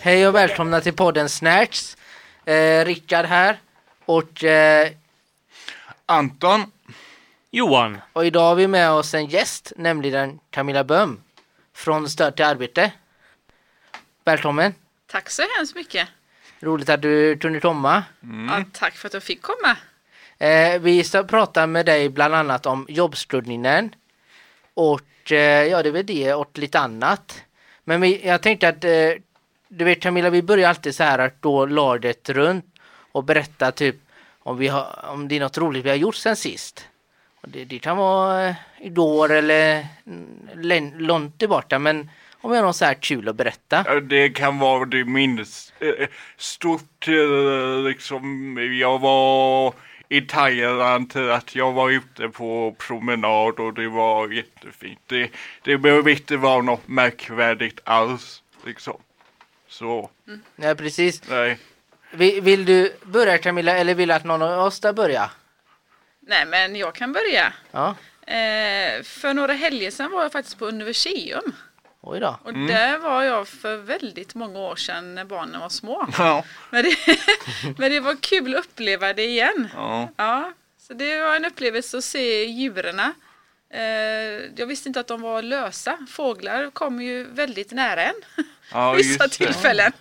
Hej och välkomna till podden Snacks. Eh, Rickard här. Och, eh, Anton. Johan. och idag har vi med oss en gäst, nämligen Camilla Böhm från Stöd till arbete. Välkommen! Tack så hemskt mycket. Roligt att du kunde komma. Ja, tack för att jag fick komma. Eh, vi ska prata med dig bland annat om jobbstudningen och eh, ja, det är väl det och lite annat. Men vi, jag tänkte att eh, du vet Camilla, vi börjar alltid så här att gå ladet runt och berätta typ om, vi har, om det är något roligt vi har gjort sen sist. Och det, det kan vara eh, igår eller mm, län- långt tillbaka men om vi har något så här kul att berätta. Det kan vara det minst eh, eh, stort eh, liksom. Jag var i Thailand till att jag var ute på promenad och det var jättefint. Det, det behöver inte vara något märkvärdigt alls liksom. Så, Ja, precis. nej. Vill, vill du börja Camilla eller vill du att någon av oss ska börja? Nej, men jag kan börja. Ja, Eh, för några helger sedan var jag faktiskt på Universium. Oj då. Och där var jag för väldigt många år sedan när barnen var små. Ja, Men det, men det var kul att uppleva det igen. ja. Ja, så det var en upplevelse att se djuren. Eh, jag visste inte att de var lösa. Fåglar kommer ju väldigt nära en ja vissa tillfällen.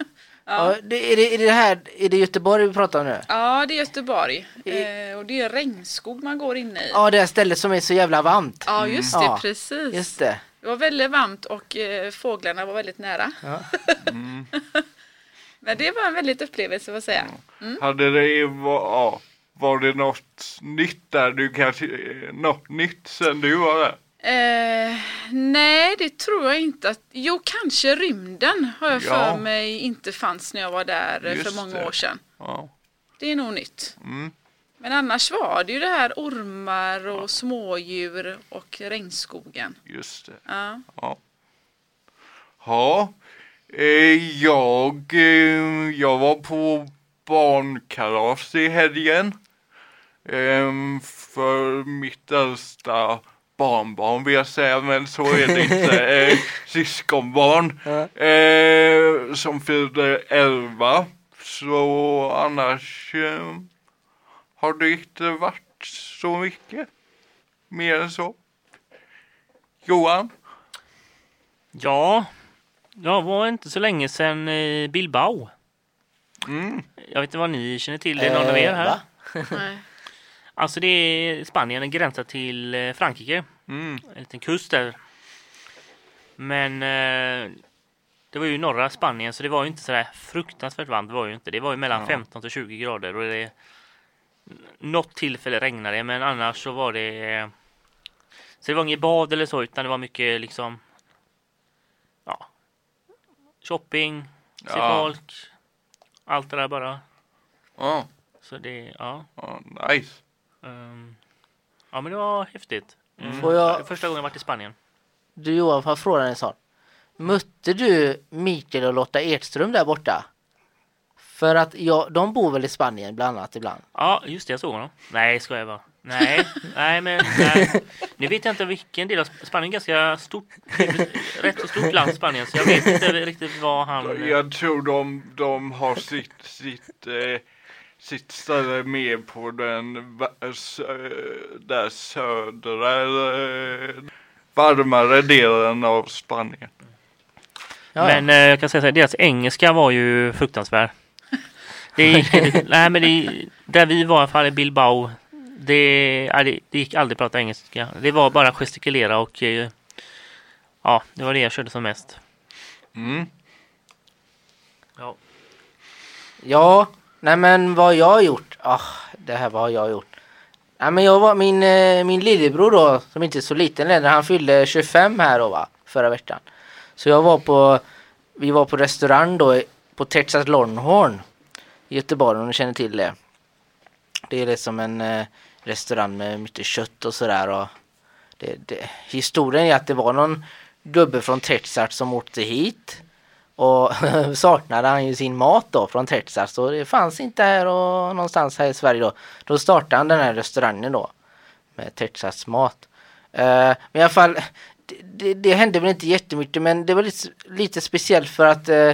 Ja, det, är, det, är det här, är det Göteborg vi pratar om nu? Ja, det är Göteborg. Eh, och det är regnskog man går inne i. Ja, det här stället som är så jävla varmt. Ja, just det, Ja, precis. Just det. Det var väldigt varmt och eh, fåglarna var väldigt nära. Ja. Men det var en väldigt upplevelse får jag säga. Hade det var, ja, var det något nytt där? Du kanske, eh, något nytt sen du var där? Eh, nej, det tror jag inte. Att, jo, kanske rymden har jag Ja. för mig inte fanns när jag var där eh, för Just många det. år sedan. Ja. Det är nog nytt. Mm. Men annars var det ju det här ormar och smådjur och regnskogen. Just det. Ja. Ja. Ja. Eh, jag, eh, jag var på barnkalas i helgen. Eh, för mitt äldsta barnbarn vill jag säga, men så är det inte. Eh, syskonbarn. Ja. Som fyllde 11. Så annars har det inte varit så mycket mer än så. Johan? Ja, jag var inte så länge sedan i Bilbao. Mm. Jag vet inte vad ni känner till det, någon av er här? Nej. Alltså det är Spanien, den gränsar till eh, Frankrike. Mm. En liten kust där. Men eh, det var ju norra Spanien så det var ju inte sådär fruktansvärt varmt. Det var ju inte. Det var ju mellan Ja. 15 till 20 grader och det något tillfälle regnade det men annars så var det så det var inget bad eller så utan det var mycket liksom ja shopping, se Ja. folk, allt det där bara. Ja, Så det, ja. ja, nice. ehm, ja men det var häftigt. Mm. Får jag- Första gången jag varit i Spanien. Du Johan, får jag fråga dig en sak? Mötte du Mikael och Lotta Edström där borta? För att ja, de bor väl i Spanien bland annat ibland? Ja, just det, jag såg honom. Nej, ska jag vara. Nej, nej, men nej. Nu vet jag inte vilken del av Sp- Spanien är ganska stort. Rätt så stort land Spanien, så jag vet inte riktigt vad han... Jag tror de, de har sitt, sitt, eh, sitt ställe mer på den där södra, eh, varmare delen av Spanien. Ja, Men eh, jag kan säga så här, deras engelska var ju fruktansvärd. Det gick, nej, men det, där vi var i alla fall i Bilbao, det, det, det gick aldrig att prata engelska. Det var bara gestikulera och eh, ja, det var det jag körde som mest. Mm. Ja. Ja, nej men vad jag har gjort? Ah, det här vad har jag gjort? Nej men jag var min, eh, min lillebror då, som inte är så liten längre, han fyllde 25 här då va, förra veckan. Så jag var på, vi var på restaurang då på Texas Longhorn i Göteborg om ni känner till det. Det är liksom en eh, restaurang med mycket kött och sådär och det, det, historien är att det var någon gubbe från Texas som åkte hit och saknade han ju sin mat då från Texas och det fanns inte här och någonstans här i Sverige då. Då startade han den här restaurangen då med Texas mat. Uh, men i alla fall, det, det, det hände väl inte jättemycket men det var lite, lite speciellt för att uh,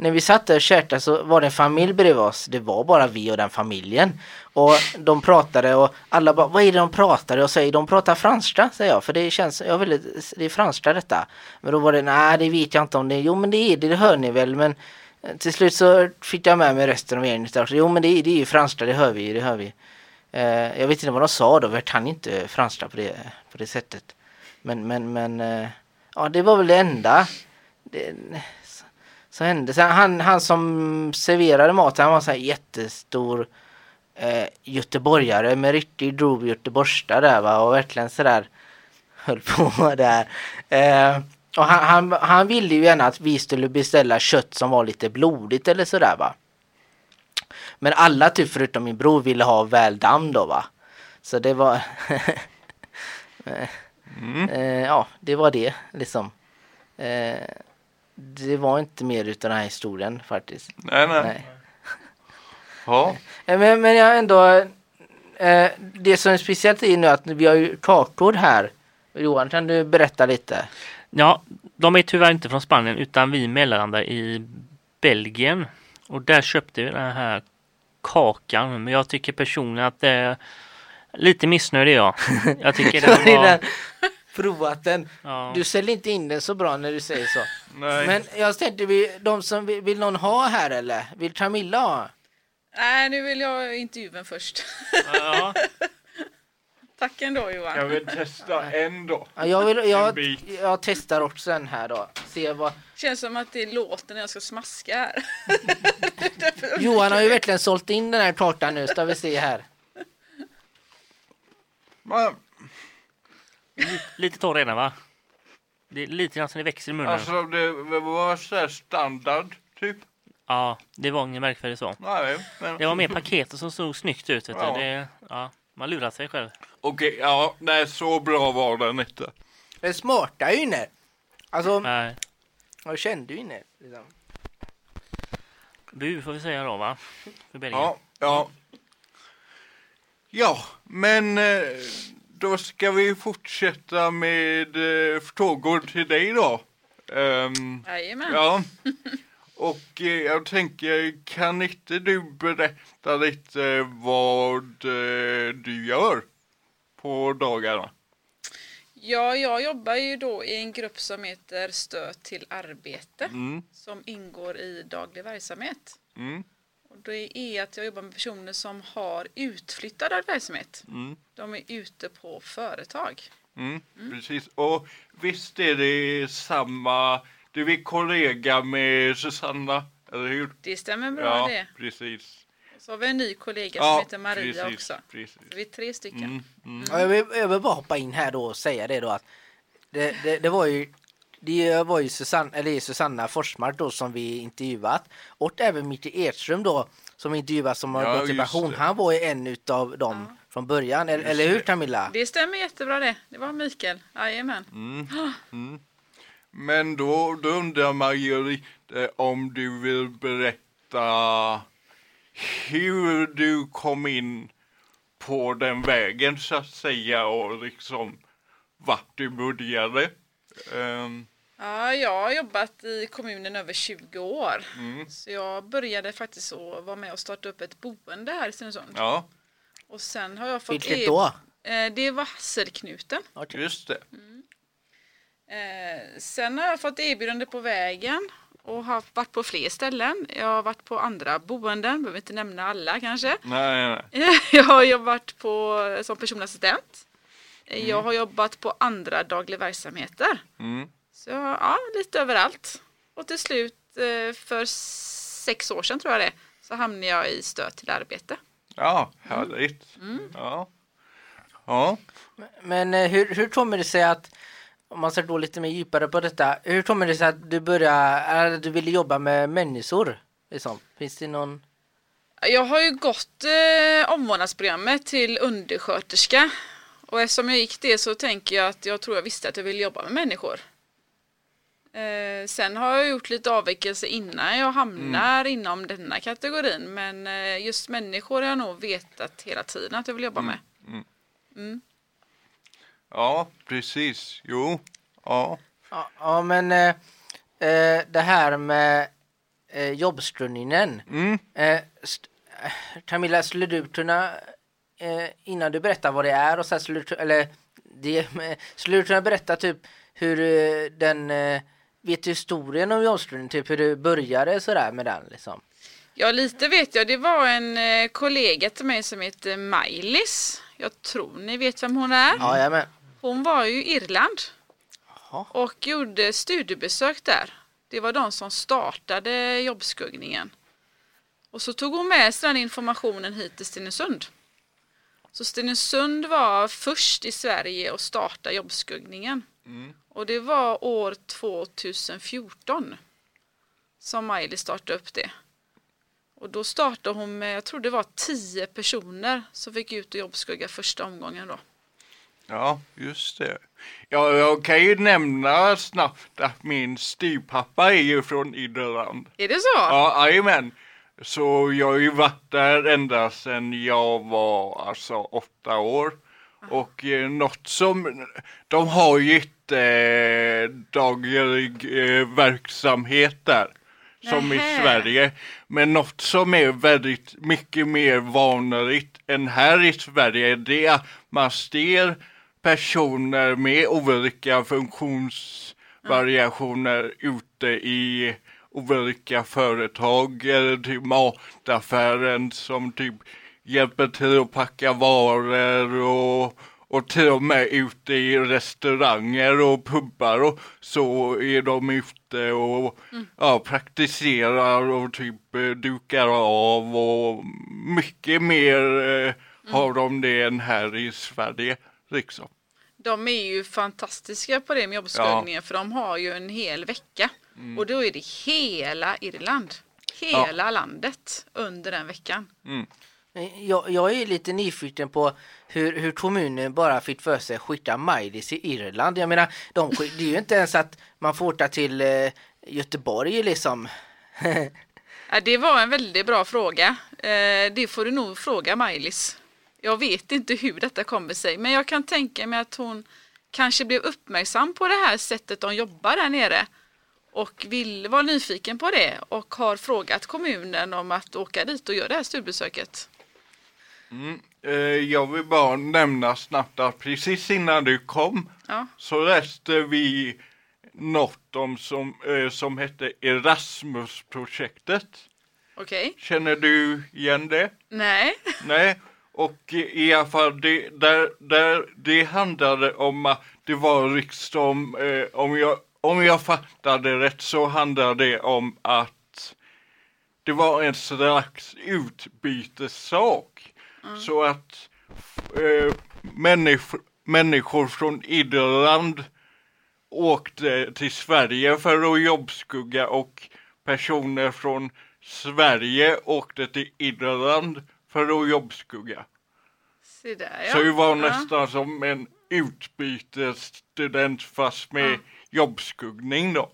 när vi satt där och käkade så var det en familj bredvid oss. Det var bara vi och den familjen. Och de pratade och alla bara, vad är det de pratar? Och säger de pratar franska, säger jag. För det känns, jag vill, det är franska detta. Men då var det, nej det vet jag inte om det Jo men det är det, det hör ni väl. Men eh, till slut så fick jag med mig resten av gänget. Jo men det, är- det är ju franska, det hör vi det hör vi. Eh, jag vet inte vad de sa då, för jag kan inte franska på det, på det sättet. Men, men, men, eh, ja det var väl det enda. Det, så, hände. Sen han, han som serverade maten, han var så här jättestor eh, göteborgare med riktig grov göteborgska där va och verkligen sådär höll på där. Eh, och han, han, han ville ju gärna att vi skulle beställa kött som var lite blodigt eller sådär va. Men alla typ förutom min bror ville ha väl damm då va. Så det var Mm. eh, Ja, det var det liksom. Eh, det var inte mer utav den här historien faktiskt. Nej, nej. Nej. Ja. Eh, Men, men jag ändå eh, Det som är speciellt är nu att vi har ju kakor här. Johan, kan du berätta lite? Ja, de är tyvärr inte från Spanien utan vi mellanlandar i Belgien. Och där köpte vi den här kakan. Men jag tycker personligen att det är lite missnöjd är jag. Jag tycker den Det är var... den- Provat den. Ja. Du säljer inte in den så bra när du säger så. Nej. Men jag tänkte, vi, de som vill, vill någon ha här eller? Vill Camilla ha? Nej, nu vill jag intervjun först. Ja, Tack ändå Johan. Jag vill testa en då. Ja, jag, vill, jag, jag testar också en här då. Se vad... Känns som att det låter när jag ska smaska här. Johan har ju verkligen sålt in den här kartan nu, ska vi se här. Men, lite torr redan va? Det är lite grann som det växer i munnen. alltså det var så här standard typ. Ja, det var inget märkvärdigt så. Nej, men Det var mer paketet som såg snyggt ut. Vet du. Ja. Det, ja, man lurar sig själv. okej, ja, nej så bra var den inte. Den smarta ju inne. Alltså, Nej. jag kände ju inne. Liksom. Bu får vi säga då va? För Belgien. Ja, ja. Ja, men eh, då ska vi fortsätta med eh, frågor till dig då. Ehm, Jajamän. ja. Och eh, jag tänker, kan inte du berätta lite vad eh, du gör på dagarna? Ja, jag jobbar ju då i en grupp som heter Stöd till arbete Mm, som ingår i daglig verksamhet. mm, det är att jag jobbar med personer som har utflyttad verksamhet. mm. De är ute på företag. Mm, Precis, och visst är det samma, du är kollega med Susanna, eller hur? Det stämmer bra ja, det. precis. Så har vi en ny kollega som heter Maria också. Precis. Så vi är tre stycken. Mm, mm. Ja, jag, vill, jag vill bara hoppa in här då och säga det då att det, det, det var ju det var ju Susanna, eller Susanna Forsmark då som vi intervjuat och även Micke Edström då som intervjuat som har Ja, gått i pension. Han var ju en utav dem från början, eller, eller hur. Camilla? Det stämmer jättebra det. Det var Mikael. Jajamän. Mm, mm. Men då, då undrar man ju lite om du vill berätta hur du kom in på den vägen så att säga och liksom vart du började. Ehm, Ja, jag har jobbat i kommunen över 20 år. mm, Så jag började faktiskt att vara med och starta upp ett boende här i Stenungsund. ja, Och sen har jag fått... Vilket e- då? Eh, Det var Hasselknuten. just det. Eh, Sen har jag fått erbjudande på vägen och har varit på fler ställen. Jag har varit på andra boenden, behöver inte nämna alla kanske. Nej, nej. Jag har jobbat på, som Jag har jobbat på andra dagliga verksamheter. Mm, Så ja, lite överallt. Och till slut eh, för sex år sedan tror jag det så hamnade jag i stöd till arbete. ja, härligt. Ja. Ja. Men eh, hur, hur kommer det sig att om man ska gå lite mer djupare på detta, hur kommer det sig att du började, eller du ville jobba med människor? Liksom? Finns det någon? Jag har ju gått eh, omvårdnadsprogrammet till undersköterska och eftersom jag gick det så tänker jag att jag tror jag visste att jag ville jobba med människor. Eh, sen har jag gjort lite avvikelse innan jag hamnar inom denna kategorin men eh, just människor har jag nog vetat hela tiden att jag vill jobba med. Ja, precis. Jo. Ja. Ja, ja men eh, eh, det här med eh, jobbskrunningen. Mm. Eh, st- eh, Camilla, skulle du kunna eh, innan du berättar vad det är och sen skulle du, eller det, skulle du kunna berätta typ hur eh, den eh, vet du historien om jobbskrunning, typ hur du började sådär med den liksom? Ja, lite vet jag. Det var en eh, kollega till mig som heter Maj-Lis. Jag tror ni vet vem hon är. Ja, ja men. Hon var ju i Irland Jaha. och gjorde studiebesök där. Det var de som startade jobbskuggningen. Och så tog hon med sig den informationen hit till Stenungsund. Så Stenungsund var först i Sverige att starta jobbskuggningen. Och det var år 2014 som Miley startade upp det. Och då startade hon med, jag tror det var tio personer som fick ut och jobbskugga första omgången då. Ja, just det. Ja, jag kan ju nämna snabbt att min styvpappa är ju från Irland. Är det så? Ja, jajamän. Så jag har ju varit där ända sedan jag var alltså åtta år. Och eh, något som, de har ju inte eh, daglig eh, verksamhet där. Som i Nähä. Sverige. Men något som är väldigt mycket mer vanligt än här i Sverige det är att man ser personer med olika funktionsvariationer ute i olika företag eller typ mataffären som typ hjälper till att packa varor och, och till och med ute i restauranger och pubbar och så är de ute och ja, praktiserar och typ eh, dukar av och mycket mer eh, har de det än här i Sverige liksom. De är ju fantastiska på det med jobbskuggningen för de har ju en hel vecka. Och då är det hela Irland. Hela landet under den veckan. Jag, jag är lite nyfiken på hur, hur kommunen bara fick för sig att skicka Majdis i Irland. Jag menar, de, det är ju inte ens att man får åka till eh, Göteborg liksom. Ja, det var en väldigt bra fråga. Eh, det får du nog fråga Maj-Lis. Jag vet inte hur detta kommer sig men jag kan tänka mig att hon kanske blev uppmärksam på det här sättet de jobbar där nere och vill vara nyfiken på det och har frågat kommunen om att åka dit och göra det här studiebesöket. Eh, jag vill bara nämna snabbt att precis innan du kom Ja. så läste vi något om som, eh, som hette Erasmus-projektet. Okej? Känner du igen det? Nej? Nej, och i alla fall det, där, där, det handlade om att det var liksom, om, jag, om jag fattade rätt så handlade det om att det var en slags utbytessak. Så att eh, människor, människor från Irland åkte till Sverige för att jobbskugga och personer från Sverige åkte till Irland för att jobbskugga. Se där ja. Så det var Ja. nästan som en utbytesstudent fast med Ja. Jobbskuggning då.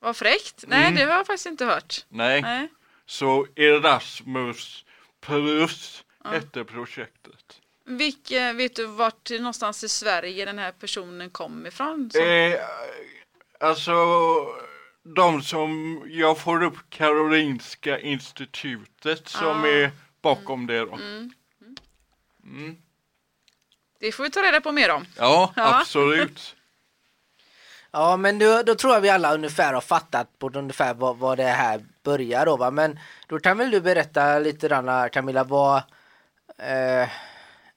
Vad fräckt. Nej, Mm. det har jag faktiskt inte hört. Nej, Nej. så Erasmus plus hette projektet. Vilka, vet du vart någonstans i Sverige den här personen kom ifrån? Som- Eh, alltså, de som, jag får upp Karolinska institutet som Ah. är bakom det då. Det får vi ta reda på mer om. Ja, Ja. absolut. Ja men då, då tror jag vi alla ungefär har fattat på ungefär vad, vad det här börjar då va. Men då kan väl du berätta lite grann Camilla vad eh,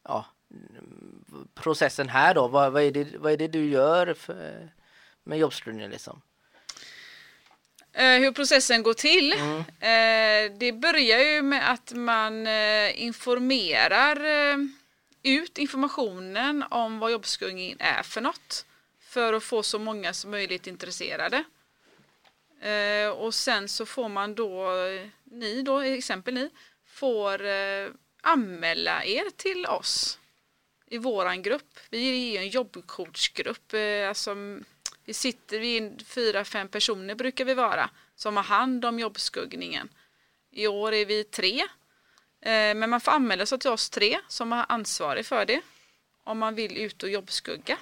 ja, processen här då. Vad, vad, är det, vad är det du gör för, med jobbskrivningen liksom? Eh, hur processen går till. Mm. Eh, det börjar ju med att man eh, informerar ut informationen om vad jobbskuggning är för något. För att få så många som möjligt intresserade. Eh, och sen så får man då, ni då, exempel ni, får eh, anmäla er till oss i våran grupp. Vi är ju en jobbcoachgrupp. Eh, alltså, vi sitter, vi är fyra, fem personer brukar vi vara som har hand om jobbskuggningen. I år är vi tre. Eh, men man får anmäla sig till oss tre som är ansvarig för det. Om man vill ut och jobbskugga.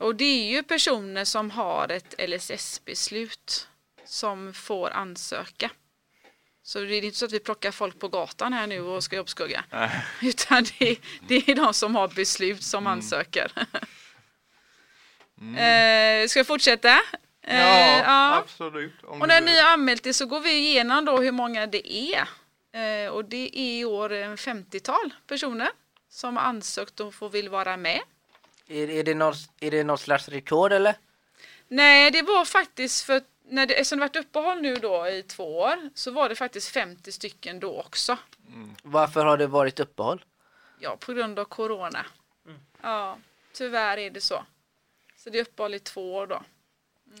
Och det är ju personer som har ett LSS-beslut som får ansöka. Så det är inte så att vi plockar folk på gatan här nu och ska jobbskugga. Nej. Utan det, det är de som har beslut som Mm. ansöker. Eh, ska jag fortsätta? Eh, Ja, ja. absolut. Om Och när ni har anmält det så går vi igenom då hur många det är. Eh, och det är i år en 50-tal personer som har ansökt och får vill vara med. Är, är, det något, är det något slags rekord eller? Nej, det var faktiskt för när det, eftersom det varit uppehåll nu då i två år så var det faktiskt 50 stycken då också. Varför har det varit uppehåll? Ja, på grund av corona. Ja, tyvärr är det så. Så det är uppehåll i två år då.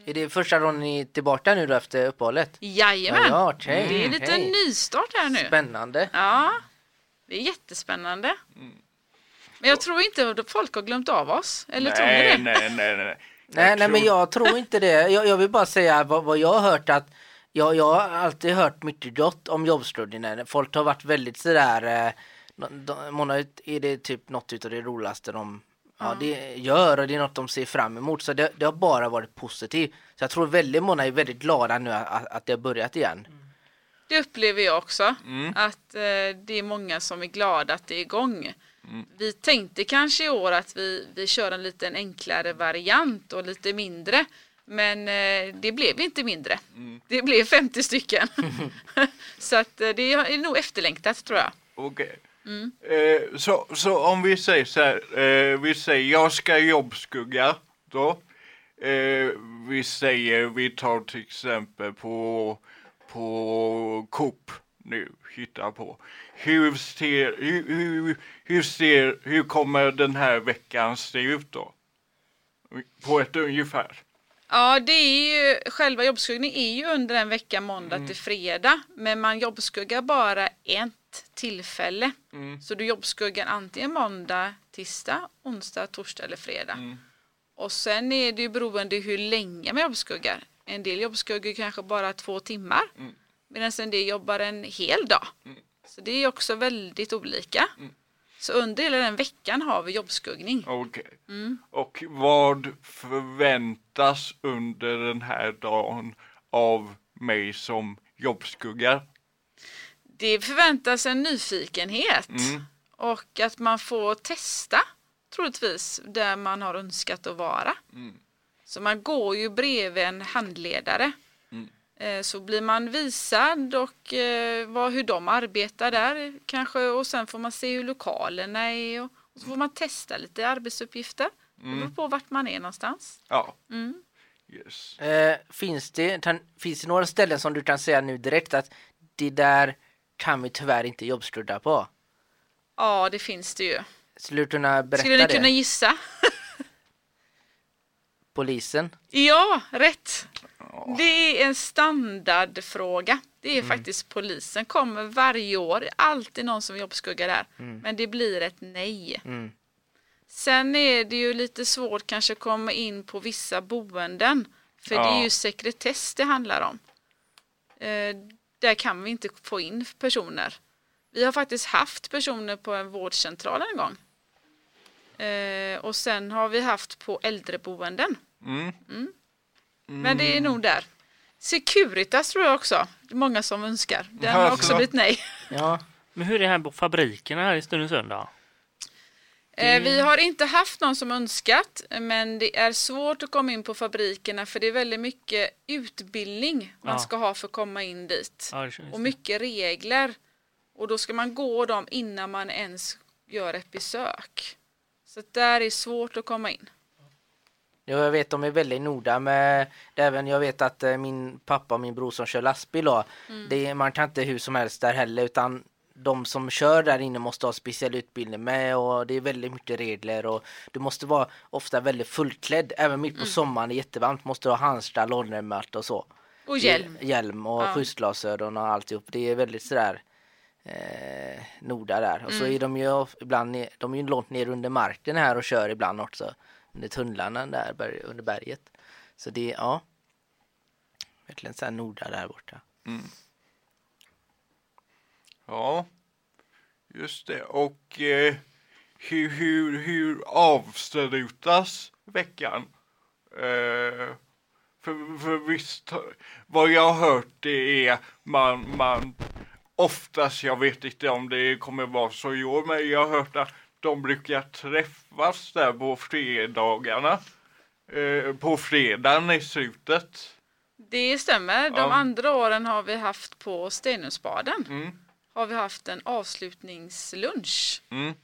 Är det första gången ni är tillbaka nu då efter uppehållet? Jajamän! Ja, okej, det är lite okej. nystart här nu. Spännande. Ja, det är jättespännande. Men jag tror inte att folk har glömt av oss. Eller tror ni nej, det? nej, nej, nej. Nej, nej, men jag tror inte det. Jag, jag vill bara säga vad, vad jag har hört att jag, jag har alltid hört mycket gott om jobbstudien. Folk har varit väldigt sådär, eh, många ut- är det typ något utav det roligaste de ja, det gör och det är något de ser fram emot. Så det, det har bara varit positivt. Så jag tror väldigt många är väldigt glada nu att, att det har börjat igen. Det upplever jag också. Mm. Att eh, det är många som är glada att det är igång. Vi tänkte kanske i år att vi, vi kör en lite enklare variant och lite mindre. Men eh, det blev inte mindre. Det blev 50 stycken. Så att eh, det är nog efterlängtat tror jag. Okej. Mm. Eh, så, så om vi säger så här, eh, vi säger jag ska jobbskugga då. Eh, vi säger, vi tar till exempel på, på Coop nu, hitta på. Hur ser, hur, hur, hur ser, hur kommer den här veckan se ut då? På ett ungefär. Ja, det är ju, själva jobbskuggningen är ju under en vecka måndag till fredag. Men man jobbskuggar bara ett tillfälle. Mm. Så du jobbskuggar antingen måndag, tisdag, onsdag, torsdag eller fredag. Mm. Och sen är det ju beroende hur länge man jobbskuggar. En del jobbskuggar kanske bara två timmar. Mm. Medan en del jobbar en hel dag. Så det är också väldigt olika. Mm. Så under hela den veckan har vi jobbskuggning. Okej. Mm. Och vad förväntas under den här dagen av mig som jobbskuggar? Det förväntas en nyfikenhet. Mm. Och att man får testa troligtvis där man har önskat att vara. Mm. Så man går ju bredvid en handledare. Mm. Eh, Så blir man visad och eh, vad, hur de arbetar där kanske och sen får man se hur lokalerna är och, och så får man testa lite arbetsuppgifter. Det beror på vart man är någonstans. Ja. Mm. Yes. Eh, finns, det, kan, finns det några ställen som du kan säga nu direkt att det där kan vi tyvärr inte jobbstudda på? Ja, det finns det ju. Skulle du kunna berätta Skulle ni det? kunna gissa? Polisen? Ja, rätt. Det är en standardfråga. Det är faktiskt polisen kommer varje år. Det är alltid någon som jobbskuggar där. Men det blir ett nej. Mm. Sen är det ju lite svårt kanske att komma in på vissa boenden. För det är Ja. ju sekretess det handlar om. Eh, där kan vi inte få in personer. Vi har faktiskt haft personer på en vårdcentral en gång. Eh, och sen har vi haft på äldreboenden. Mm. Men det är nog där. Securitas tror jag också. Det är många som önskar. Den har också blivit nej. Ja, Men hur är det här på fabrikerna här i Stenungsund då? Eh, Vi har inte haft någon som önskat, men det är svårt att komma in på fabrikerna för det är väldigt mycket utbildning man Ja. ska ha för att komma in dit. Ja, Och mycket regler. Och då ska man gå dem innan man ens gör ett besök. Så där är svårt att komma in. Jag vet de är väldigt noga med det även jag vet att eh, min pappa och min bror som kör lastbil då, det är, man kan inte hur som helst där heller utan de som kör där inne måste ha speciell utbildning med och det är väldigt mycket regler och du måste vara ofta väldigt fullklädd. Även mitt på sommaren, det är jättevarmt, måste du ha handskar, lånnemöt och så. Och hjälm. Det- Hjälm och Ja. skyddsglasögon och alltihop. Det är väldigt sådär eh, noga där. Och så Mm. är de ju ibland, de är ju långt ner under marken här och kör ibland också. Under tunnlarna där under berget. Så det är, ja. Verkligen såhär noga där borta. Mm. Ja, just det. Och eh, hur, hur, hur avslutas veckan? Eh, för, för visst, vad jag har hört det är man, man oftast, jag vet inte om det kommer vara så i år, men jag har hört att de brukar träffas där på fredagarna. Eh, på fredagen i slutet. Det stämmer. De Ja. andra åren har vi haft på Stenungsbaden. Mm. Har vi haft en avslutningslunch. Mm.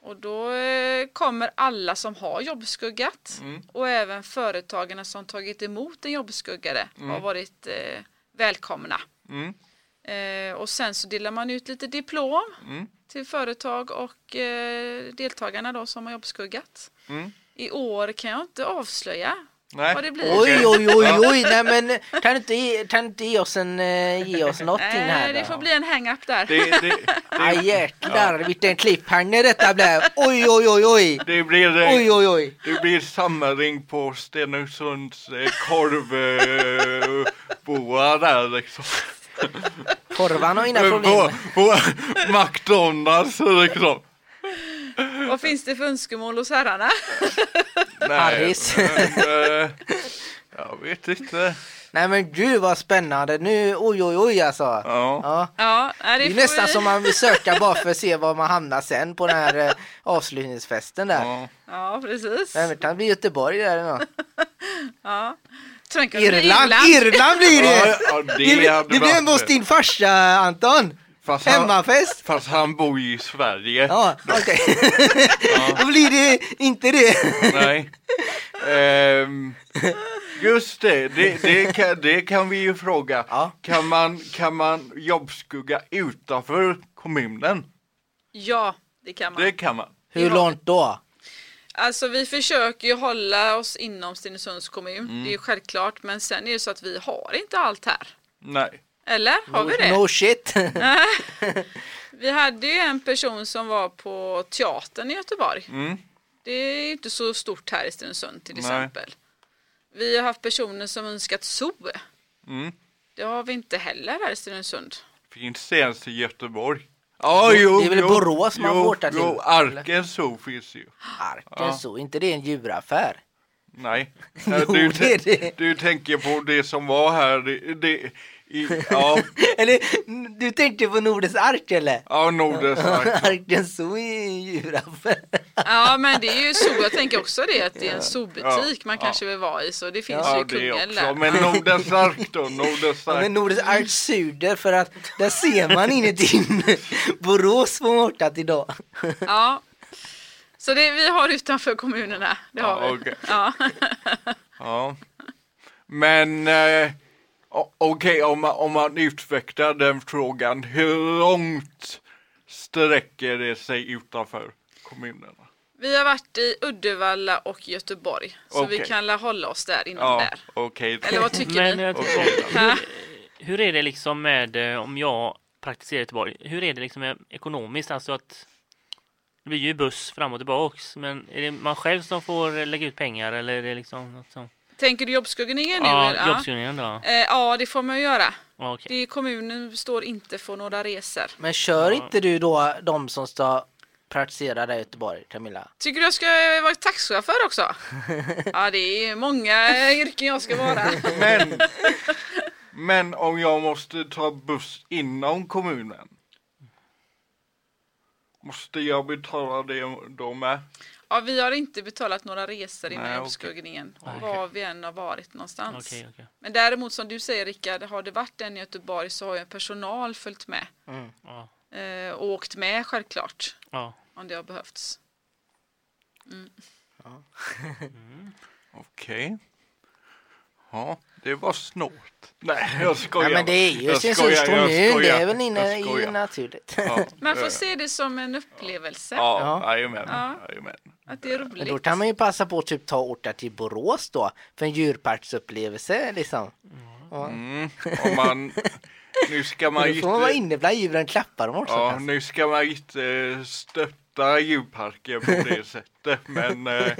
Och då eh, kommer alla som har jobbskuggat Mm. och även företagarna som tagit emot en jobbskuggare har varit eh, välkomna. Mm. Eh, och sen så delar man ut lite diplom Mm. Till företag och eh, deltagarna då som har jobbskuggat. Mm. I år kan jag inte avslöja Nej. vad det blir. Oj, oj, oj, oj, nej men kan du inte ge, kan du inte ge oss en, eh, ge oss någonting här Eh, då? det får bli en hang-up där. Det, det, det, jäklar, vilken cliffhanger detta blev. Oj, oj, oj, oj. det blir eh, Oj, oj, oj. Det blir samling på Stenungsunds eh, korvboa där liksom. Korvan har inga på, problem. på McDonalds liksom. Vad finns det för önskemål hos herrarna? Harris. men, eh, jag vet inte. Nej men gud vad spännande. Nu, oj, oj, oj alltså. Ja. Ja. Ja, nej, Det det är nästan vi... som man vill söka bara för att se var man hamnar sen på den här eh, avslutningsfesten där. Ja. Ja, precis. Vem vet, det blir Göteborg där eller något. Ja. Blir Irland, Irland blir Ja, det! ja, Det, det det blir hemma hos din farsa Anton. Fast han, Hemmafest. fast han bor ju i Sverige. Ja, okej. Då blir det inte det. Nej. Ehm, just det, det, det, kan, det kan vi ju fråga. Ja. Kan, man, kan man jobbskugga utanför kommunen? Ja, det kan man. Det kan man. Hur långt då? Alltså vi försöker ju hålla oss inom Stenungsunds kommun. Det är ju självklart. Men sen är det så att vi har inte allt här. Nej. Eller? Har vi det? No shit. Vi hade ju en person som var på teatern i Göteborg. Mm. Det är ju inte så stort här i Stenungsund till Nej. exempel. Vi har haft personer som önskat zoo. Mm. Det har vi inte heller här i Stenungsund. Finns det ens i Göteborg? Ja, jo, det är väl jo, Borås man jo, åka till, Jo, Arkens zoo finns ju. Arken så, inte det en djuraffär? Nej. Jo, du, det är det. du tänker på det som var här. Det, det, i, ja, Eller du tänkte på Nordens ark eller? ja Nordens ark. Arken så är en djuraffär. Ja men det är ju zoo. Jag tänker också det att det är en zoobutik Ja, man ja. kanske vill vara i. Så det finns Ja, ju i Kungälv där. Men Nordens ark då? Nordens Ja, ark. men Nordens ark suger för att där ser man inuti Borås på Mårtat idag. Ja. Så det vi har utanför kommunerna. Det har Ja, vi. okej. Ja. Ja. Men eh, okej, om, man, om man utvecklar den frågan. Hur långt sträcker det sig utanför kommunerna? Vi har varit i Uddevalla och Göteborg. Så vi Okej. kan la hålla oss där inom Ja, där. okej. då. Eller vad tycker Men ni? Ha? Hur är det liksom med eh, om jag praktiserar i Göteborg? Hur är det liksom med ekonomiskt? Alltså att det blir ju buss fram och tillbaks. Men är det man själv som får lägga ut pengar eller är det liksom något som... Tänker du jobbskuggningen nu? Ja, eller? jobbskrivningen då? Eh, ja, det får man ju göra. Okej. Det är kommunen står inte för några resor. Men kör Ja. inte du då de som ska praktisera där i Göteborg, Camilla? Tycker du jag ska vara taxichaufför också? Ja, det är många yrken jag ska vara. Men, men om jag måste ta buss inom kommunen. Måste jag betala det då med? Ja, vi har inte betalat några resor Nej, okej. jobbskuggningen. Okej. Var vi än har varit någonstans. Okej, okej. Men däremot som du säger Rickard, har det varit en i Göteborg så har ju personal följt med. Ja, Eh, och åkt med självklart. ja. Om det har behövts. Okej. Ja, det var snålt. Nej, jag skojar. Ja, men det är ju jag kommun, det är väl inne i naturligt. Ja, Man får eh, se det som en upplevelse. Ja, Ja. jajamän. Ja. Att det är Men roligt. då kan man ju passa på att typ ta åka till Borås då, för en djurparksupplevelse liksom. Ja. Mm, om man, nu ska man Men då får man vara inte, inne bland djuren klappa dem också. ja, kanske. nu ska man inte stötta djurparker på det sättet, men eh,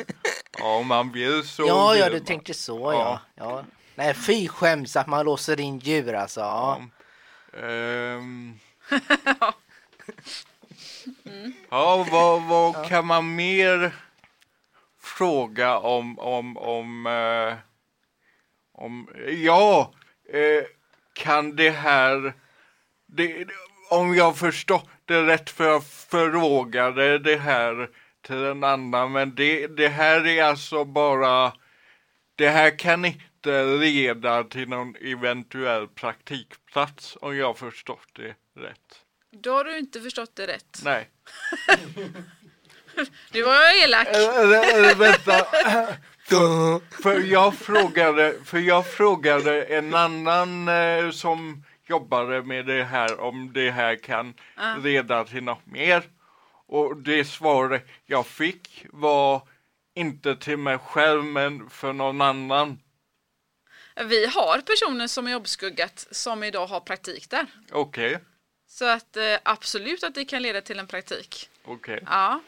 ja, om man vill så ja, vill ja, du man. tänkte så Ja. ja. ja. Nej, fy skäms att man låser in djur alltså. Ja. Ehm, Ja, vad, vad kan man mer fråga om, om, om, eh, om ja, eh, kan det här, det, om jag förstått det rätt för jag frågade det här till en annan, men det, det här är alltså bara, det här kan inte leda till någon eventuell praktikplats om jag förstått det rätt. Då har du inte förstått det rätt. Nej. Nu var jag elak. Vänta. För jag frågade, för jag frågade en annan eh, som jobbade med det här om det här kan Ja. leda till något mer. Och det svaret jag fick var inte till mig själv men för någon annan. Vi har personer som är jobbskuggat som idag har praktik där. Okej, Så att eh, absolut att det kan leda till en praktik. okej, Ja,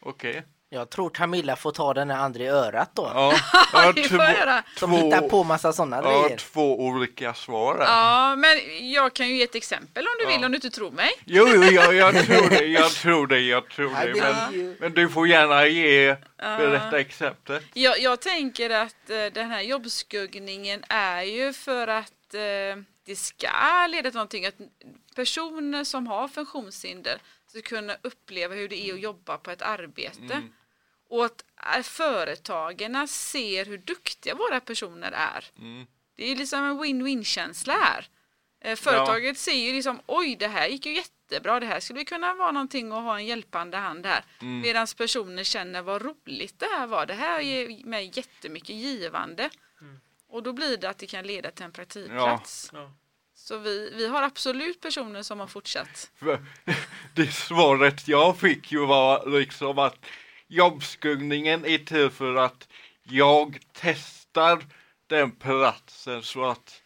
okej. Jag tror Camilla får ta den här andra i örat då. Ja, ja, det får jag göra. Som hittar på massa sådana ja, grejer. två olika svar. här. Ja, men jag kan ju ge ett exempel om du vill Ja. om du inte tror mig. Jo, jo, jag, jag tror det, jag tror det, jag tror det. det Men, men du får gärna ge, berätta exemplet. Jag, jag tänker att eh, den här jobbskuggningen är ju för att eh, det ska leda till någonting. Att personer som har funktionshinder ska kunna uppleva hur det är att jobba på ett arbete. Och att eh, företagen ser hur duktiga våra personer är. Mm. Det är liksom en win-win känsla här. Eh, Företaget ser ju liksom oj det här gick ju jättebra, det här skulle vi kunna vara någonting och ha en hjälpande hand här. Mm. Medan personer känner vad roligt det här var, det här ger mig jättemycket givande. Och då blir det att det kan leda till en praktikplats. Ja. Så vi, vi har absolut personer som har fortsatt. Det svaret jag fick ju var liksom att jobbskuggningen är till för att jag testar den platsen så att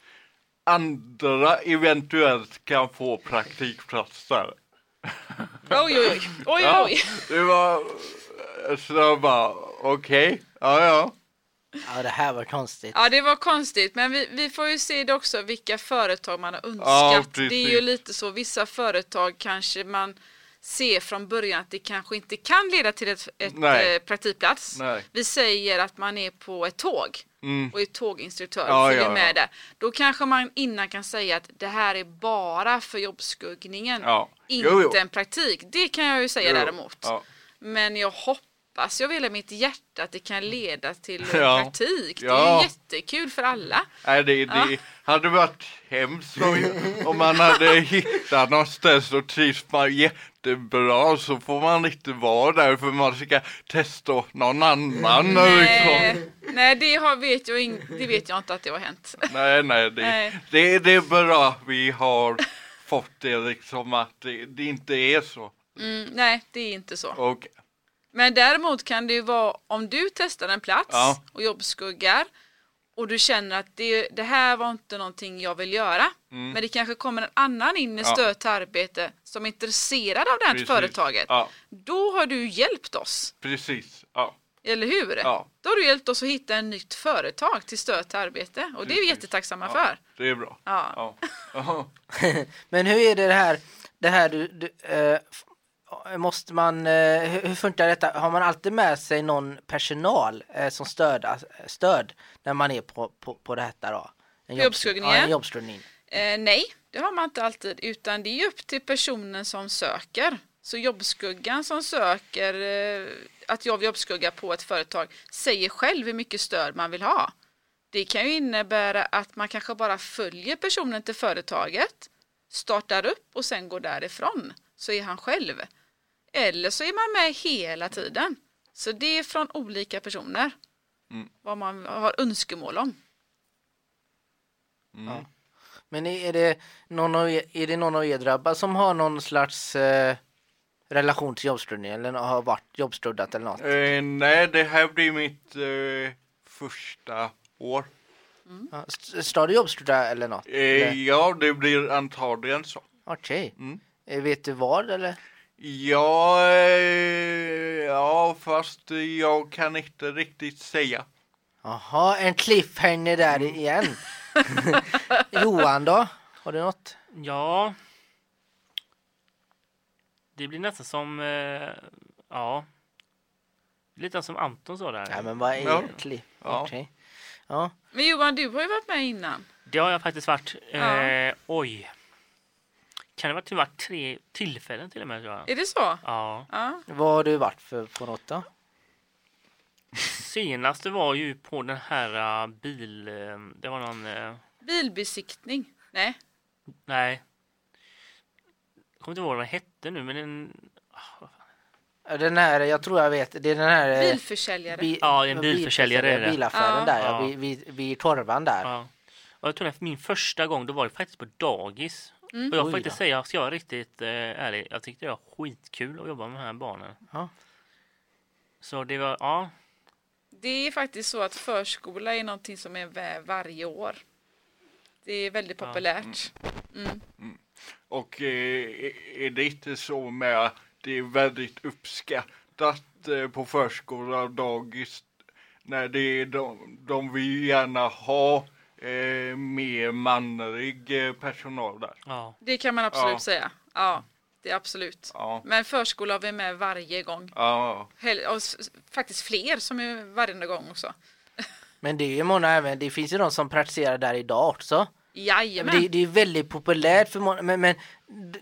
andra eventuellt kan få praktikplatser. Oj oj oj, oj Ja, oj. det var så jag bara okej, ja ja. Ja, det här var konstigt. Ja det var konstigt men vi, vi får ju se det också vilka företag man har Ja, önskat. det är ju lite så, vissa företag kanske man ser från början att det kanske inte kan leda till ett, ett Nej. eh, praktikplats. Nej. Vi säger att man är på ett tåg Mm. och är tåginstruktör Ja, följer ja, ja. med där. Då kanske man innan kan säga att det här är bara för jobbskuggningen. Ja. Inte Jo, jo. en praktik. Det kan jag ju säga Jo, däremot. Ja. Men jag hoppas jag vill mitt hjärta att det kan leda till Ja. praktik. Det är Ja. ju jättekul för alla. Nej, det, det hade varit hemskt om, om man hade hittat någonstans och trivs man jättebra så får man inte vara där för man ska testa någon annan. Liksom. Nej, nej det, har, vet jag ing, det vet jag inte att det har hänt. Nej, nej, det, Nej. Det, det är bra vi har fått det liksom att det, det inte är så. Mm, nej, det är inte så. Och, Men däremot kan det ju vara om du testar en plats Ja. och jobbskuggar och du känner att det, det här var inte någonting jag vill göra. Men det kanske kommer en annan in i Mm. Stöd till arbete som är intresserad av det här Precis. företaget. Ja. Då har du hjälpt oss, precis. Ja. eller hur? Ja. Då har du hjälpt oss att hitta en nytt företag till stöd till arbete och det är vi Precis. jättetacksamma ja. för. Det är bra. Ja. Ja. Ja. Men hur är det här, det här du, du eh, måste man, eh, hur, funkar detta? Har man alltid med sig någon personal eh, som stöd, stöd när man är på, på, på detta då? En jobbs- jobbskuggningen? Ja, en. Eh, nej, det har man inte alltid utan det är upp till personen som söker. Så jobbskuggan som söker eh, att jag vill jobbskugga på ett företag säger själv hur mycket stöd man vill ha. Det kan ju innebära att man kanske bara följer personen till företaget, startar upp och sen går därifrån. Så är han själv. Eller så är man med hela tiden. Så det är från olika personer. Mm. Vad man har önskemål om. Mm. Men är det någon av er, är det någon av er drabbar som har någon slags eh, relation till jobbskuggning eller har varit jobbskuddat eller något? Eh, nej, det här blir mitt eh, första år. Ja, st- Står du jobbskudda eller något? Eh, Eller? ja, det blir antagligen så. Okej. Mm. Eh, Vet du vad eller? Ja, eh, ja, fast jag kan inte riktigt säga. Jaha, en cliffhanger där igen. Johan då? Har du något? Ja. Det blir nästan som, eh, ja, lite som Anton sa där. Nej men vad är Ja. klipp? Ja. Okej. Ja. Men Johan, du har ju varit med innan. Det har jag faktiskt varit, eh, Ja. oj. Kan det ha varit, tre tillfällen till och med tror jag. Är det så? Ja. Ja. Vad har du varit för på något då? Senaste var ju på den här uh, bil... eh, det var någon... eh, Bilbesiktning? Nej. nej. Jag kommer inte ihåg vad den hette nu men den... Den här, jag tror jag vet, det är den här... Bilförsäljare. bi- Ja, en bilförsäljare är det. Bilaffären Ja. där, ja. Ja. Vid, vid, vid torvan där. Ja. Och jag tror att min första gång då var det faktiskt på dagis. Mm. Och jag får faktiskt säga, ska jag vara riktigt eh, ärlig, jag tyckte det var skitkul att jobba med de här barnen. Ja. Så det var, ja. Det är faktiskt så att förskola är någonting som är med varje år. Det är väldigt Ja. populärt. Och eh, är det inte så med att det är väldigt uppskattat eh, på förskola och dagis när det är de, de vill gärna ha eh, mer manlig eh, personal där. ja. Det kan man absolut Ja. säga. Ja, det är absolut. Ja, Men förskola har vi med varje gång. ja, Hel- och s- faktiskt fler som är varenda gång också. Men det är ju många även, det finns ju de som praktiserar där idag också. Jajamän. Det, det är väldigt populärt för många, men, men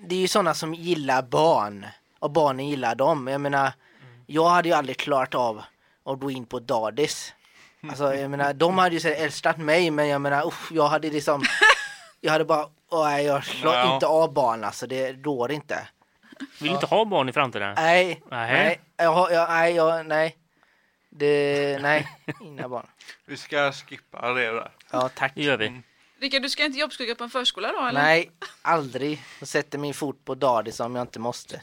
det är ju sådana som gillar barn. Och barnen gillar dem. Jag menar, jag hade ju aldrig klarat av att gå in på dagis. Alltså jag menar, de hade ju så här älskat mig men jag menar, usch, jag hade liksom Jag hade bara, åh, nej, jag klarar Ja. inte av barn alltså, det går inte. Vill du inte ha barn i framtiden? Nej, Nähä. nej, jag, har- jag, nej, jag, nej. Det, nej, inga barn. vi ska skippa det där. Ja, tack. Det gör vi. Rickard, du ska inte jobbskugga på en förskola då eller? Nej, aldrig. Jag sätter min fot på dagis om jag inte måste.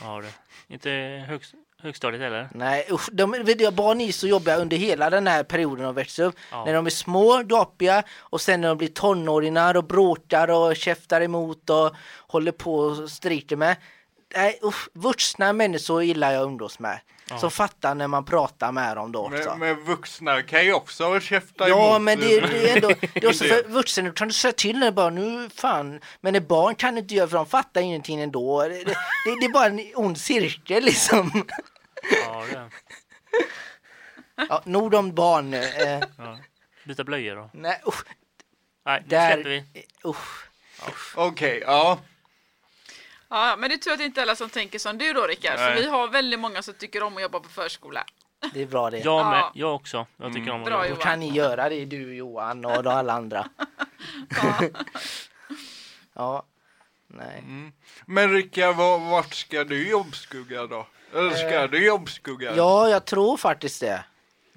Ja, det. Inte högst, högstadiet heller? Nej usch, de, du, barn är så jobbiga under hela den här perioden de växer upp. Ja. När de är små, gapiga och sen när de blir tonåringar och bråkar och käftar emot och håller på och strider med. Nej usch, vuxna människor gillar jag att umgås med. Ja. Som fattar när man pratar med dem då också. Men, men vuxna kan ju också käfta Ja emot. men det, det är ändå, det är också för vuxen, du kan du säga till när bara nu fan, men när barn kan du inte göra för de fattar ingenting ändå. Det, det, det, det är bara en ond cirkel liksom. Ja. Ja, nog om barn. Eh, Ja. Byta blöjor då? nej usch, Nej, det där, släpper vi. usch. Okej, ja. Ja, men det är tur att det inte är alla som tänker som du då Rickard. För Nej. vi har väldigt många som tycker om att jobba på förskola. Det är bra det. Jag med, Ja. jag också. Jag tycker om att Bra, jobba. Då kan ni göra det du Johan och alla andra. Ja. Ja, nej. Mm. Men Rickard, var- vart ska du jobbskugga då? Eller ska du jobbskugga? Eh, Ja, jag tror faktiskt det.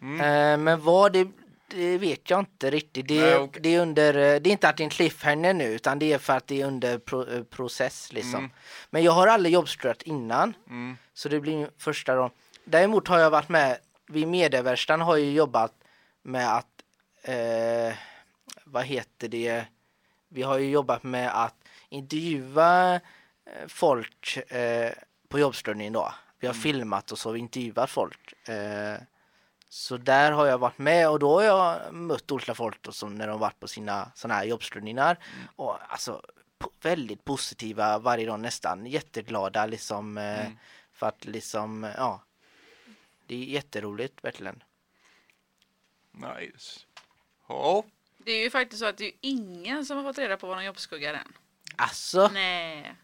Mm. Eh, men vad det, det vet jag inte riktigt. Det, Nej, okej. det är under, eh, det är inte att det är en cliffhanger nu utan det är för att det är under pro, eh, process liksom. Mm. Men jag har aldrig jobbskuggat innan. Mm. Så det blir min första gång. Däremot har jag varit med, vid medieverkstan har jag jobbat med att, eh, vad heter det, vi har ju jobbat med att intervjua eh, folk eh, på jobbstörningen då. Vi har filmat och så, vi intervjuat folk. Eh, så där har jag varit med och då har jag mött olika folk då, som när de varit på sina sådana här jobbstörningar. Och alltså väldigt positiva varje dag nästan, jätteglada liksom. Eh, Mm. För att liksom, ja. Det är jätteroligt verkligen. Nice. Ja. Det är ju faktiskt så att det är ju ingen som har fått reda på vad de jobbskuggar än. Alltså, Nej.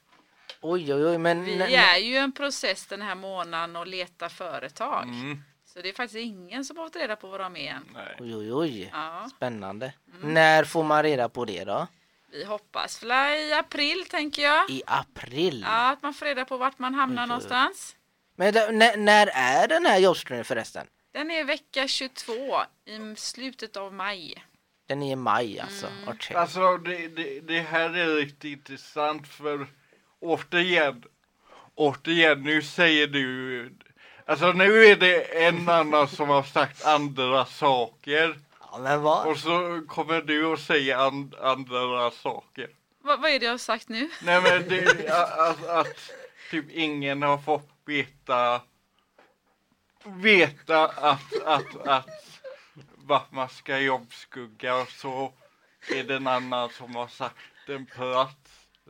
oj oj oj men Vi är ju en process den här månaden och letar företag. Mm. Så det är faktiskt ingen som har fått reda på vad de är än. Nej. oj oj oj. Ja, Spännande. Mm. När får man reda på det då? vi hoppas i april tänker jag. I april? Ja, att man får reda på vart man hamnar Oj, någonstans. Men när, när är den här jobbstörningen förresten? Den är vecka 22 i slutet av maj. Den är i maj alltså. Mm. Okej. Alltså det, det, det här är riktigt intressant för återigen, återigen nu säger du, alltså nu är det en annan som har sagt andra saker Ja, men vad? och så kommer du att säga and, andra saker. Va, vad är det jag har sagt nu? Nej men det, att, att typ ingen har fått veta veta att, att, att vart man ska jobbskugga och så är det en annan som har sagt en plats.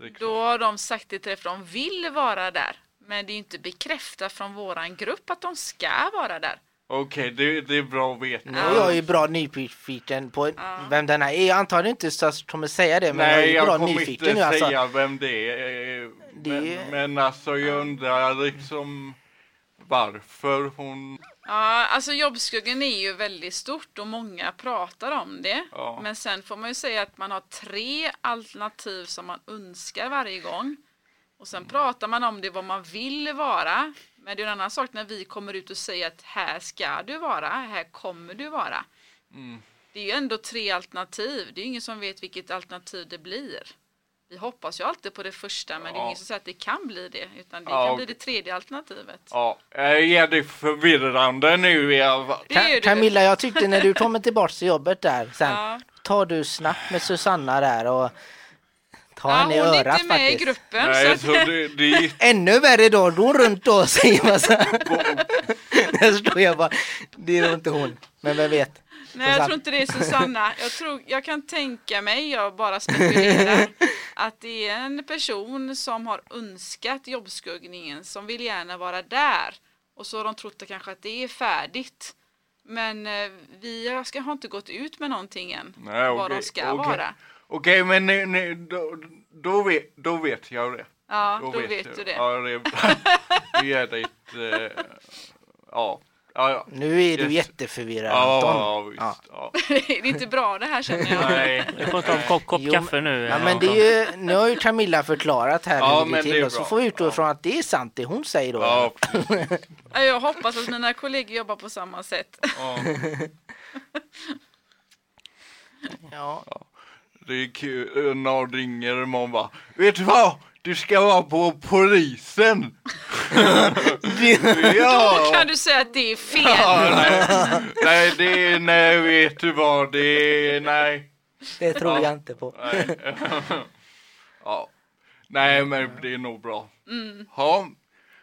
Liksom. Då har de sagt det till dig för de vill vara där. Men det är inte bekräftat från våran grupp att de ska vara där. Okej, det, det är bra att veta. Nu är jag ju bra nyfiken på vem denna är. Jag antar inte Stas kommer säga det, men jag är Nej, jag bra kommer nyfiken inte nu alltså. säga vem det är. Det- Men, men alltså jag undrar liksom varför hon... Ja, alltså jobbskuggan är ju väldigt stort och många pratar om det. Ja. Men sen får man ju säga att man har tre alternativ som man önskar varje gång. Och sen pratar man om det vad man vill vara. Men det är en annan sak när vi kommer ut och säger att här ska du vara, här kommer du vara. Mm. Det är ju ändå tre alternativ. Det är ju ingen som vet vilket alternativ det blir. Vi hoppas ju alltid på det första men det är Ja. ingen som säger att det kan bli det. Utan det Ja, kan bli det tredje alternativet. Ja, jag är det förvirrande nu. Det ju Ka- det. Camilla, jag tyckte när du kommer tillbaka till jobbet där sen, Ja. tar du snabbt med Susanna där och tar Ja, henne i hon är örat inte med i faktiskt. gruppen. Nej, så så att, det, det Ännu värre då, då runt då säger massa... Där står jag bara, det är nog inte hon, men vem vet. Nej, jag tror inte det är Susanna. Jag, tror, jag kan tänka mig, jag bara spekulerar, att det är en person som har önskat jobbskuggningen, som vill gärna vara där. Och så har de trott att kanske att det är färdigt. Men eh, vi ska, har inte gått ut med någonting än, Nej, vad de ska okej. vara. Okej, men nu, nu, då, då, vet, då vet jag det. Ja, då, vet, jag. du det. Ja, det. Det är det eh, ja. Ja, ja. Nu är du jätteförvirrad Ja, Anton. ja, visst. Ja. Ja. det är inte bra det här känner jag. Nej. Du får ta en kopp, kopp Jo, kaffe nu. Ja, men det är ju, nu har ju Camilla förklarat här Ja, hur det men går det till är och så bra. får vi utgå Ja. ifrån att det är sant det hon säger då. Ja, Jag hoppas att mina kollegor jobbar på samma sätt. ja. Ja. Det är kul när de ringer och man bara Vet du vad? Du ska vara på polisen! Då ja! kan du säga att det är fel. ja nej. nej, det är, nej, vet du vad? Det är, nej. Det tror Ja. jag inte på. nej. ja. Nej, men det är nog bra. Mm. Ja,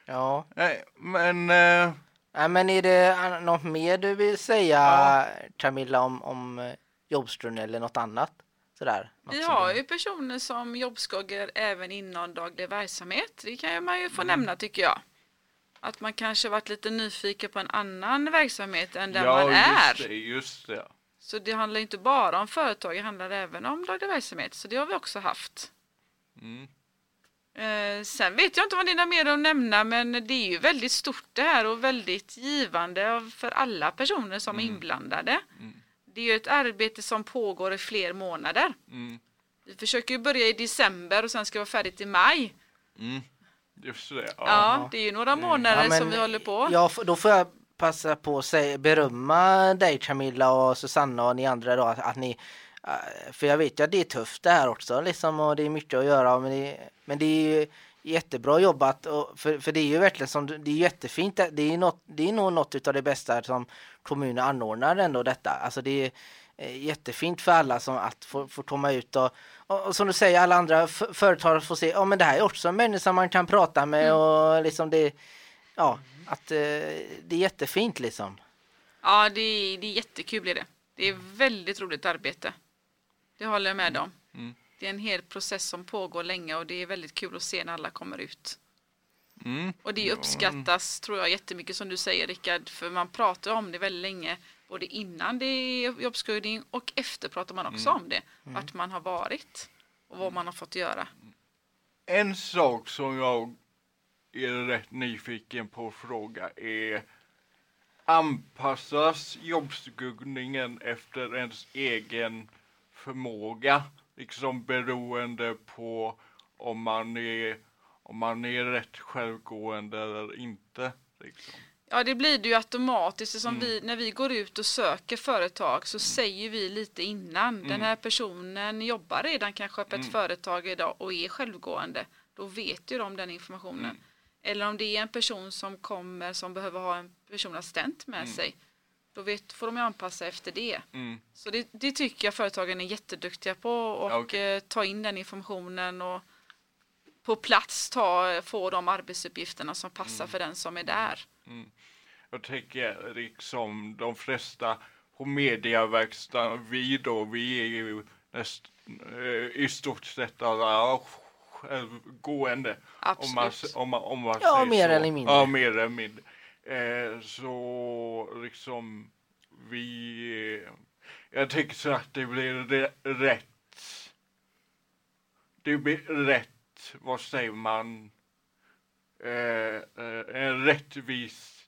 Ja. nej, men eh, Nej, men är det något mer du vill säga Ja. Camilla om, om eh, jobbstund eller något annat? Sådär. Vi har ju personer som jobbskuggar även inom daglig verksamhet. Det kan ju man ju Mm. få nämna tycker jag. Att man kanske varit lite nyfiken på en annan verksamhet än den ja, man är. just det, just det. Så det handlar inte bara om företag, det handlar även om daglig verksamhet. Så det har vi också haft. Mm. Eh, sen vet jag inte vad det är mer att nämna men det är ju väldigt stort det här och väldigt givande för alla personer som är inblandade. Det är ju ett arbete som pågår i fler månader. Mm. Vi försöker ju börja i december och sen ska vara färdigt i maj. Mm. Just det. Ja, Ja. det är ju några månader Ja, men som vi håller på. Ja, då får jag passa på att säga, berömma dig Camilla och Susanna och ni andra då att, att ni eh, för jag vet ju att det är tufft det här också liksom och det är mycket att göra men det, men det är ju jättebra jobbat och, för, för det är ju verkligen som det är jättefint det är, något, det är nog något utav det bästa som kommunen anordnar ändå detta alltså det är eh, jättefint för alla som att få, få komma ut och, och, och som du säger alla andra företag får se ja men det här är också en människa man kan prata med och liksom det ja att eh, det är jättefint liksom Ja, det är, det är jättekul är det. Det är väldigt roligt arbete. Det håller jag med om. Mm. Det är en hel process som pågår länge och det är väldigt kul att se när alla kommer ut. Mm. Och det uppskattas tror jag jättemycket som du säger Rickard, för man pratar om det väldigt länge. Både innan det är jobbskuggning och efter pratar man också om det. Vart man har varit och vad man har fått göra. En sak som jag är rätt nyfiken på att fråga är Anpassas jobbskuggningen efter ens egen förmåga? Liksom beroende på om man är, om man är rätt självgående eller inte. Liksom. Ja, det blir det ju automatiskt. Som vi, när vi går ut och söker företag så säger vi lite innan. Den här personen jobbar redan kanske på ett företag idag och är självgående. Då vet ju de den informationen. Eller om det är en person som kommer som behöver ha en personassistent med sig. Då vet, får de ju anpassa efter det. Mm. Så det, det tycker jag företagen är jätteduktiga på och Ja, okej. eh, ta in den informationen och på plats ta, få de arbetsuppgifterna som passar för den som är där. Jag tänker liksom de flesta på mediaverkstaden, vi då, vi är ju näst, eh, i stort sett alla självgående. Om man, Absolut. om man, om man Ja, säger mer så. eller mindre. Ja, mer eller mindre. Eh, så liksom vi... Eh, jag tycker så att det blir rätt... Det blir rätt, vad säger man? Eh, eh, en rättvis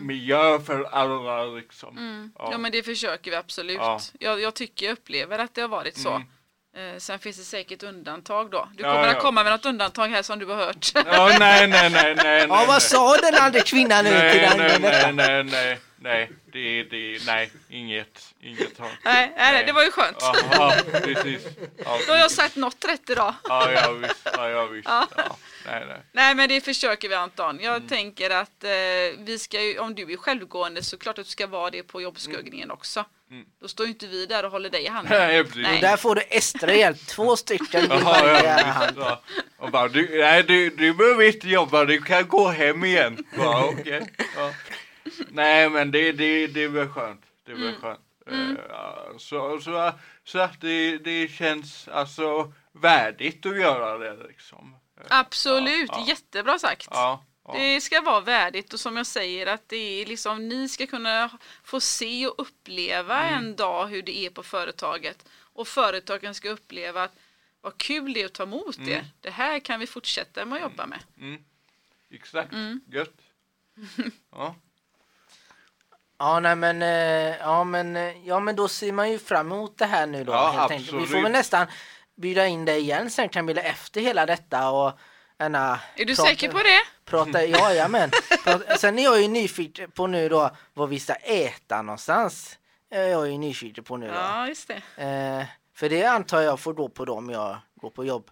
miljö för alla liksom. Mm. Ja. Ja. men det försöker vi absolut. Ja. Jag, jag tycker jag upplever att det har varit så. Mm. Eh, sen finns det säkert undantag då. Du Ja, kommer att ja. komma med något undantag här som du har hört. Ja, nej, nej, nej, nej. Ja, vad sa den andra kvinnan nu till nej, den? nej, nej, nej, nej, nej, det, det, nej, inget, inget har. nej, nej, nej, det var ju skönt. Ja, precis. Ja, Då har jag sagt något rätt idag. ja, ja, visst, ja, ja, visst. Ja. Ja, nej, nej. Nej men det försöker vi Anton. Jag Mm. tänker att eh, vi ska ju, om du är självgående så klart att du ska vara det på jobbskuggningen också. Mm. Då står ju inte vi där och håller dig i handen. Nej, precis. Nej. Där får du extra hjälp, två stycken i Jaha, varje ja, hand. visst, ja. Och bara, du, nej, du, du behöver inte jobba, du kan gå hem igen. Bara, okej. Ja. Nej, men det, det, det är väl skönt. Det är väl Mm. skönt. Eh, ja, så, så, så att det, det känns alltså värdigt att göra det liksom. Eh, Absolut, Ja, ja. jättebra sagt. Ja, ja. Det ska vara värdigt och som jag säger att det är liksom ni ska kunna få se och uppleva Mm. en dag hur det är på företaget. Och företagen ska uppleva att vad kul det är att ta emot Mm. er. Det här kan vi fortsätta med att jobba med. Exakt, Mm. gött. Ja. Ja, nej men, eh, ja, men, eh, ja, men då ser man ju fram emot det här nu då. Ja, helt enkelt. Vi får absolut. väl nästan bjuda in dig igen sen Camilla efter hela detta och Anna, Är du prata- säker på det? Prata, ja, ja men. Prata, sen är jag ju nyfiken på nu då vad vi ska äta någonstans. Eh, Jag är ju nyfiken på nu då. Ja, just det. Eh, för det antar jag får gå på då om jag går på jobb.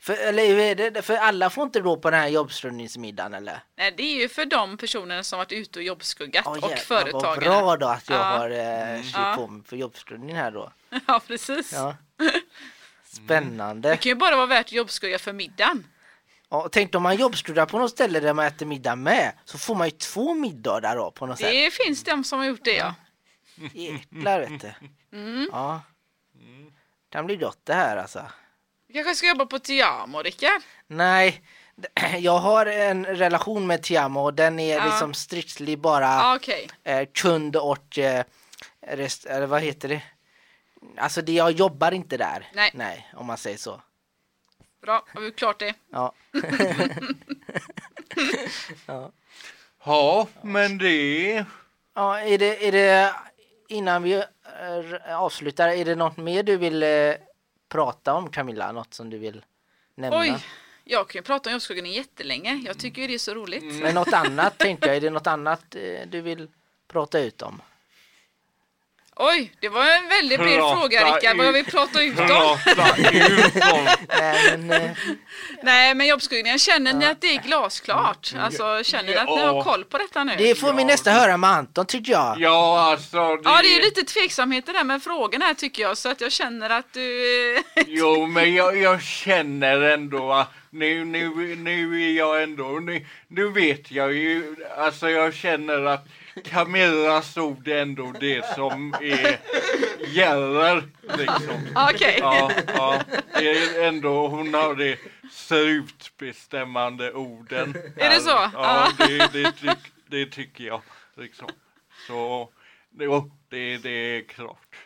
För, eller det? För alla får inte gå på den här jobbstundningsmiddagen eller? Nej, det är ju för de personerna som varit ute och jobbskuggat Ja, och jävlar, Vad företagarna. bra då att jag Ja. har eh, Ja. på mig för jobbstundning här då. Ja, precis. Ja. Spännande. Det kan ju bara vara värt att jobbskugga för middagen. Ja, tänk om man jobbstuderar på något ställe där man äter middag med så får man ju två middagar då på något sätt. Det finns de som har gjort det, ja. Jäklar vet du. Mm. Ja. Kan bli gott det här alltså. Du kanske ska jobba på Tiamo, Rickard? Nej, jag har en relation med Tiamo och den är Ja. liksom striktly bara okej. eh, kund och eh, rest, eller vad heter det? Alltså det, jag jobbar inte där. Nej. Nej, om man säger så. Bra, har vi klart det. Ja. ja, men det... ja, är det, är det innan vi eh, avslutar, är det något mer du vill eh, prata om Camilla? Något som du vill nämna? Oj, jag kan ju prata om jobbskuggan jättelänge. Jag tycker ju det är så roligt. Men något annat tänkte jag, är det något annat eh, du vill prata ut om? Oj, det var en väldigt bred Prata fråga Rickard. Vad jag vill ut. prata ut om. Nej, men, eh, Nej, men jobbskuggningen, känner ni att det är glasklart? Alltså, känner ni att ni har koll på detta nu? det får vi Ja, nästa höra med Anton tycker jag. Ja, alltså... Det... Ja, det är lite tveksamheter där med frågorna här tycker jag, så att jag känner att du... Jo, men jag, jag känner ändå att nu, nu, nu är jag ändå, nu, nu vet jag ju, alltså jag känner att Camillas ord är ändå det som är, gäller liksom. Okej. Ja, ja, det är ändå, hon har det slutbestämmande orden. Är det så? Ja, det, det, tyck, det tycker jag. Liksom. Så, jo, det, det är klart.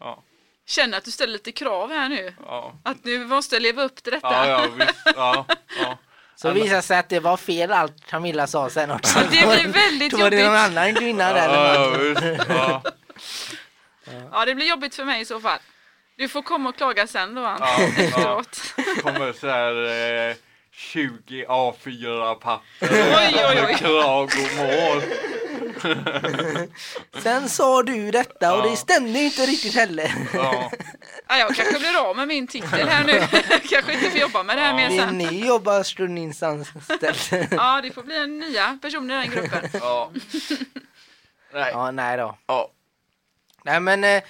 Ja, Känner att du ställer lite krav här nu. ja. Att du måste leva upp till detta. Ja, ja, visst. Ja, ja. Så visar sig att det var fel allt Camilla sa sen också. Det blir väldigt Då var det någon jobbigt. annan kvinna där. Ja, eller ja. Ja, Ja, det blir jobbigt för mig i så fall. Du får komma och klaga sen då, Ann, Ja, ja. efteråt. kommer så här eh, 20 A4-papper Oj, oj, oj. klagomål. Sen sa du detta och Ja. det stämde inte riktigt heller. Ja, Ja, jag kanske blir av med min titel här nu. kanske inte får jobba med det här mer Det är sen. ni jobbar stundinsanställd. Ja, det får bli en nya personer i den gruppen. ja. Nej, Ja, nej då. ja. Nej men eh,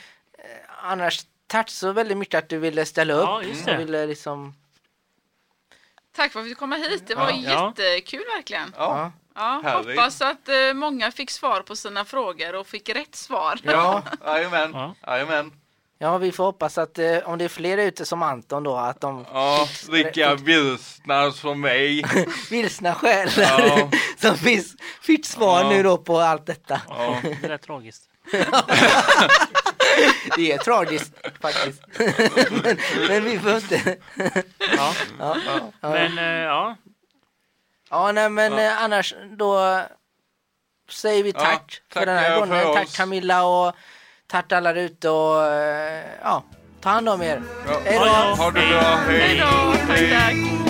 annars tack så väldigt mycket att du ville ställa upp. Ja, just det. Och ville liksom, Tack för att vi fick komma hit. Det var Ja. jättekul verkligen. ja. Ja, Härligt. hoppas att eh, många fick svar på sina frågor och fick rätt svar. Ja, jajamän. Ja. Jajamän. Ja, vi får hoppas att eh, om det är fler ute som Anton då, att de Ja, lika vilsna som mig. vilsna själar Ja. som finns, fick svar Ja. nu då på allt detta. Ja. Det är tragiskt. Det är tragiskt faktiskt. men, men vi får inte... Ja. ja, ja. Men eh, ja, ja, nej men eh, annars då säger vi Ja, tack för den här gången. Tack oss. Camilla och tack alla där ute och eh, ja, ta hand om er. Ja. Hej då! Ha det bra, hej! Hej då, tack tack.